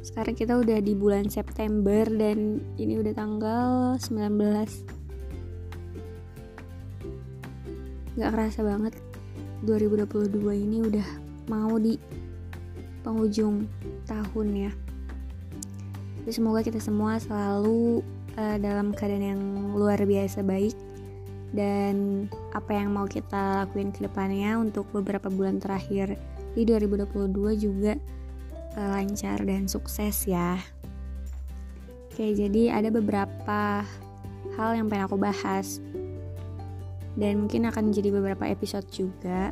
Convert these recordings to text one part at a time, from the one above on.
sekarang kita udah di bulan September dan ini udah tanggal 19 Gak kerasa banget 2022 ini udah mau di penghujung tahun ya. Tapi semoga kita semua selalu uh, dalam keadaan yang luar biasa baik dan apa yang mau kita lakuin ke depannya untuk beberapa bulan terakhir di 2022 juga lancar dan sukses ya. Oke, jadi ada beberapa hal yang pengen aku bahas dan mungkin akan jadi beberapa episode juga.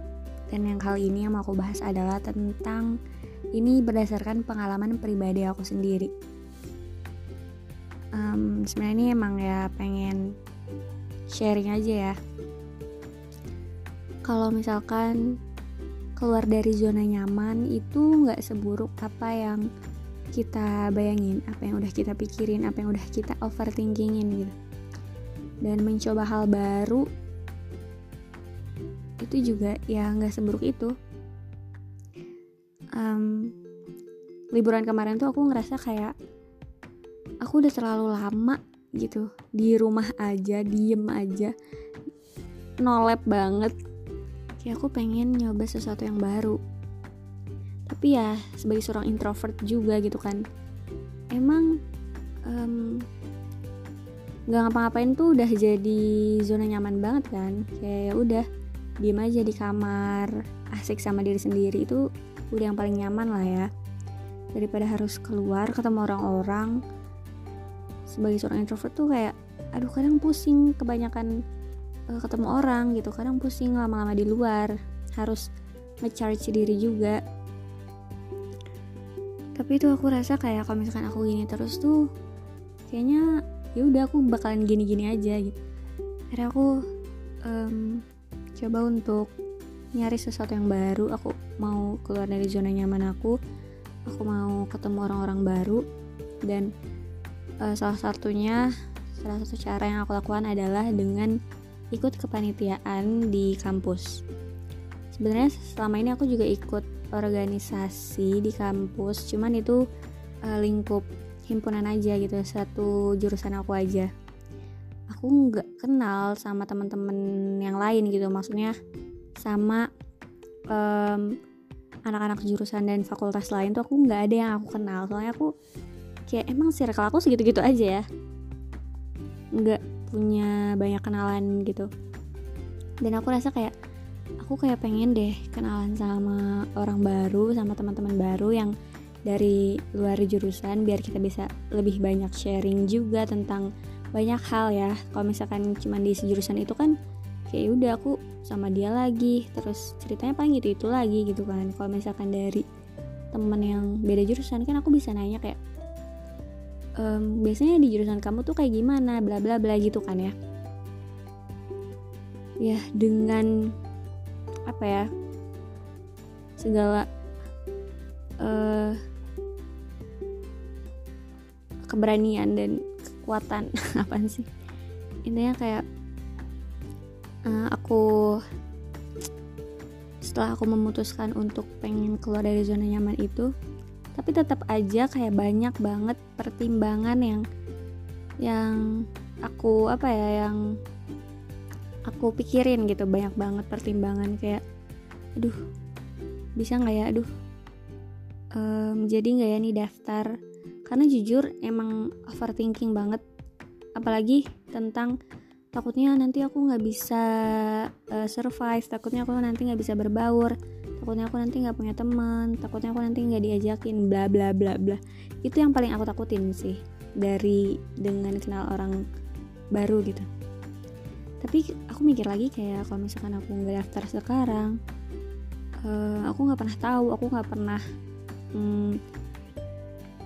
Dan yang kali ini yang mau aku bahas adalah tentang ini berdasarkan pengalaman pribadi aku sendiri. Um, sebenarnya ini emang ya pengen sharing aja ya. Kalau misalkan keluar dari zona nyaman itu nggak seburuk apa yang kita bayangin, apa yang udah kita pikirin, apa yang udah kita overthinkingin gitu. Dan mencoba hal baru itu juga ya nggak seburuk itu. Um, liburan kemarin tuh aku ngerasa kayak aku udah terlalu lama gitu di rumah aja, diem aja, nolep banget kayak aku pengen nyoba sesuatu yang baru. Tapi ya sebagai seorang introvert juga gitu kan. Emang um, nggak ngapa-ngapain tuh udah jadi zona nyaman banget kan. Kayak ya udah diem aja di kamar asik sama diri sendiri itu udah yang paling nyaman lah ya. Daripada harus keluar ketemu orang-orang. Sebagai seorang introvert tuh kayak aduh kadang pusing kebanyakan uh, ketemu orang gitu. Kadang pusing lama-lama di luar. Harus ngecharge diri juga. Tapi itu aku rasa kayak kalau misalkan aku gini terus tuh kayaknya ya udah aku bakalan gini-gini aja gitu. Akhirnya aku um, coba untuk nyari sesuatu yang baru. Aku mau keluar dari zona nyaman aku. Aku mau ketemu orang-orang baru. Dan uh, salah satunya salah satu cara yang aku lakukan adalah dengan ikut kepanitiaan di kampus. Sebenarnya selama ini aku juga ikut organisasi di kampus, cuman itu uh, lingkup himpunan aja gitu, satu jurusan aku aja. Aku nggak kenal sama teman-teman yang lain gitu, maksudnya sama um, anak-anak jurusan dan fakultas lain tuh aku nggak ada yang aku kenal, soalnya aku kayak emang circle aku segitu-gitu aja ya, nggak punya banyak kenalan gitu. Dan aku rasa kayak aku kayak pengen deh kenalan sama orang baru sama teman-teman baru yang dari luar jurusan biar kita bisa lebih banyak sharing juga tentang banyak hal ya. Kalau misalkan cuma di sejurusan itu kan kayak ya udah aku sama dia lagi terus ceritanya paling gitu itu lagi gitu kan. Kalau misalkan dari temen yang beda jurusan kan aku bisa nanya kayak um, biasanya di jurusan kamu tuh kayak gimana bla bla bla gitu kan ya? Ya dengan apa ya? Segala uh, keberanian dan kekuatan. Apa sih? Intinya kayak uh, aku setelah aku memutuskan untuk pengen keluar dari zona nyaman itu tapi tetap aja kayak banyak banget pertimbangan yang yang aku apa ya yang aku pikirin gitu. Banyak banget pertimbangan kayak aduh bisa nggak ya? Aduh um, jadi nggak ya nih daftar? Karena jujur emang overthinking banget. Apalagi tentang takutnya nanti aku nggak bisa uh, survive takutnya aku nanti nggak bisa berbaur takutnya aku nanti nggak punya teman takutnya aku nanti nggak diajakin bla bla bla bla. Itu yang paling aku takutin sih dari dengan kenal orang baru gitu. Tapi aku mikir lagi kayak kalau misalkan aku nggak daftar sekarang uh, aku nggak pernah tahu aku nggak pernah hmm,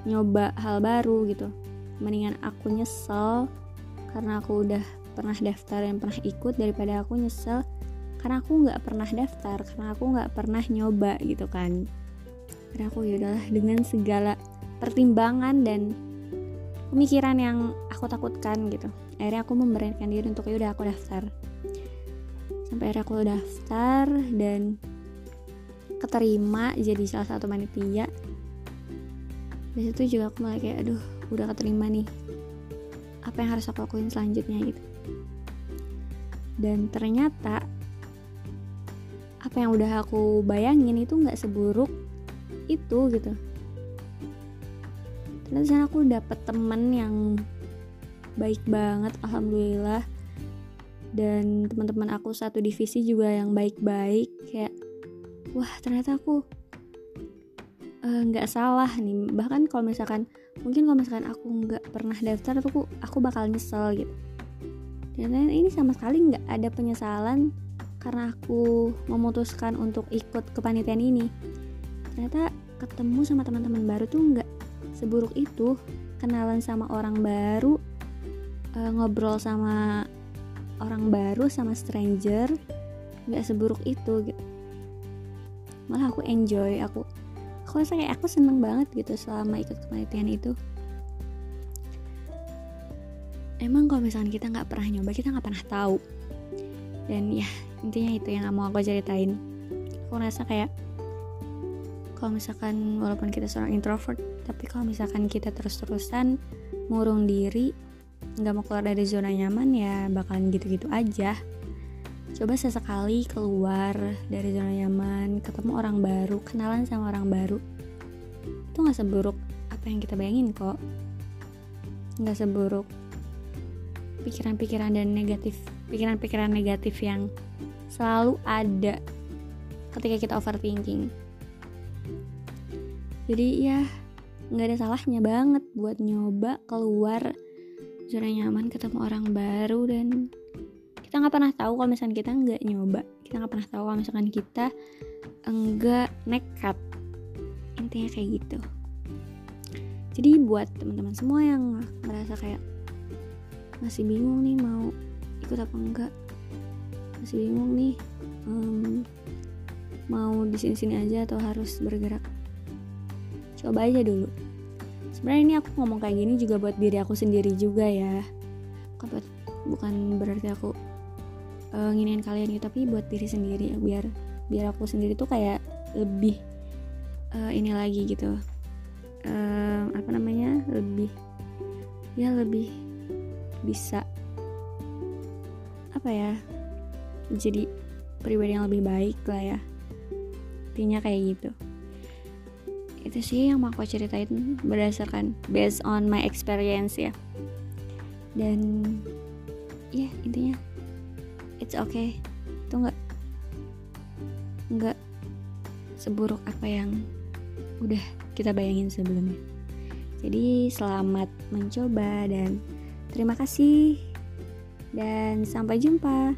nyoba hal baru gitu. Mendingan aku nyesel karena aku udah pernah daftar dan pernah ikut daripada aku nyesel karena aku nggak pernah daftar karena aku nggak pernah nyoba gitu kan. Karena aku ya udahlah dengan segala pertimbangan dan pemikiran yang aku takutkan gitu. Akhirnya aku memberanikan diri untuk ya udah aku daftar. Sampai akhirnya aku daftar dan keterima jadi salah satu panitia. Dari situ juga aku mulai kayak aduh udah keterima nih. Apa yang harus aku lakuin selanjutnya? gitu. Dan ternyata apa yang udah aku bayangin itu nggak seburuk itu gitu. Ternyata sana aku dapet temen yang baik banget alhamdulillah. Dan teman-teman aku satu divisi juga yang baik-baik kayak wah ternyata aku eh, nggak uh, salah nih. Bahkan kalau misalkan mungkin kalau misalkan aku nggak pernah daftar aku aku bakal nyesel gitu. Dan ini sama sekali nggak ada penyesalan karena aku memutuskan untuk ikut kepanitiaan ini. Ternyata ketemu sama teman-teman baru tuh nggak seburuk itu. Kenalan sama orang baru uh, ngobrol sama orang baru sama stranger nggak seburuk itu gitu. Malah aku enjoy aku aku rasa kayak aku seneng banget gitu selama ikut kepanitiaan itu. Emang kalau misalkan kita nggak pernah nyoba kita nggak pernah tahu. Dan ya intinya itu yang mau aku ceritain. Aku rasa kayak kalau misalkan walaupun kita seorang introvert tapi kalau misalkan kita terus-terusan murung diri nggak mau keluar dari zona nyaman ya bakalan gitu-gitu aja. Coba sesekali keluar dari zona nyaman ketemu orang baru kenalan sama orang baru. Itu nggak seburuk apa yang kita bayangin kok. Nggak seburuk pikiran-pikiran dan negatif pikiran-pikiran negatif yang selalu ada ketika kita overthinking. Jadi ya nggak ada salahnya banget buat nyoba keluar zona nyaman ketemu orang baru dan kita nggak pernah tahu kalau misalkan kita nggak nyoba. Kita nggak pernah tahu kalau misalkan kita enggak nekat. Intinya kayak gitu. Jadi buat teman-teman semua yang merasa kayak masih bingung nih mau ikut apa enggak masih bingung nih. Um, mau di sini-sini aja atau harus bergerak? Coba aja dulu. Sebenarnya ini aku ngomong kayak gini juga buat diri aku sendiri juga ya. Bukan berarti aku uh, nginin kalian gitu tapi buat diri sendiri biar biar aku sendiri tuh kayak lebih uh, ini lagi gitu. Uh, apa namanya? Lebih ya lebih bisa apa ya jadi pribadi yang lebih baik lah ya. Intinya kayak gitu. Itu sih yang mau aku ceritain berdasarkan based on my experience ya. Dan ya intinya it's okay. Itu nggak nggak seburuk apa yang udah kita bayangin sebelumnya. Jadi selamat mencoba dan terima kasih. Dan sampai jumpa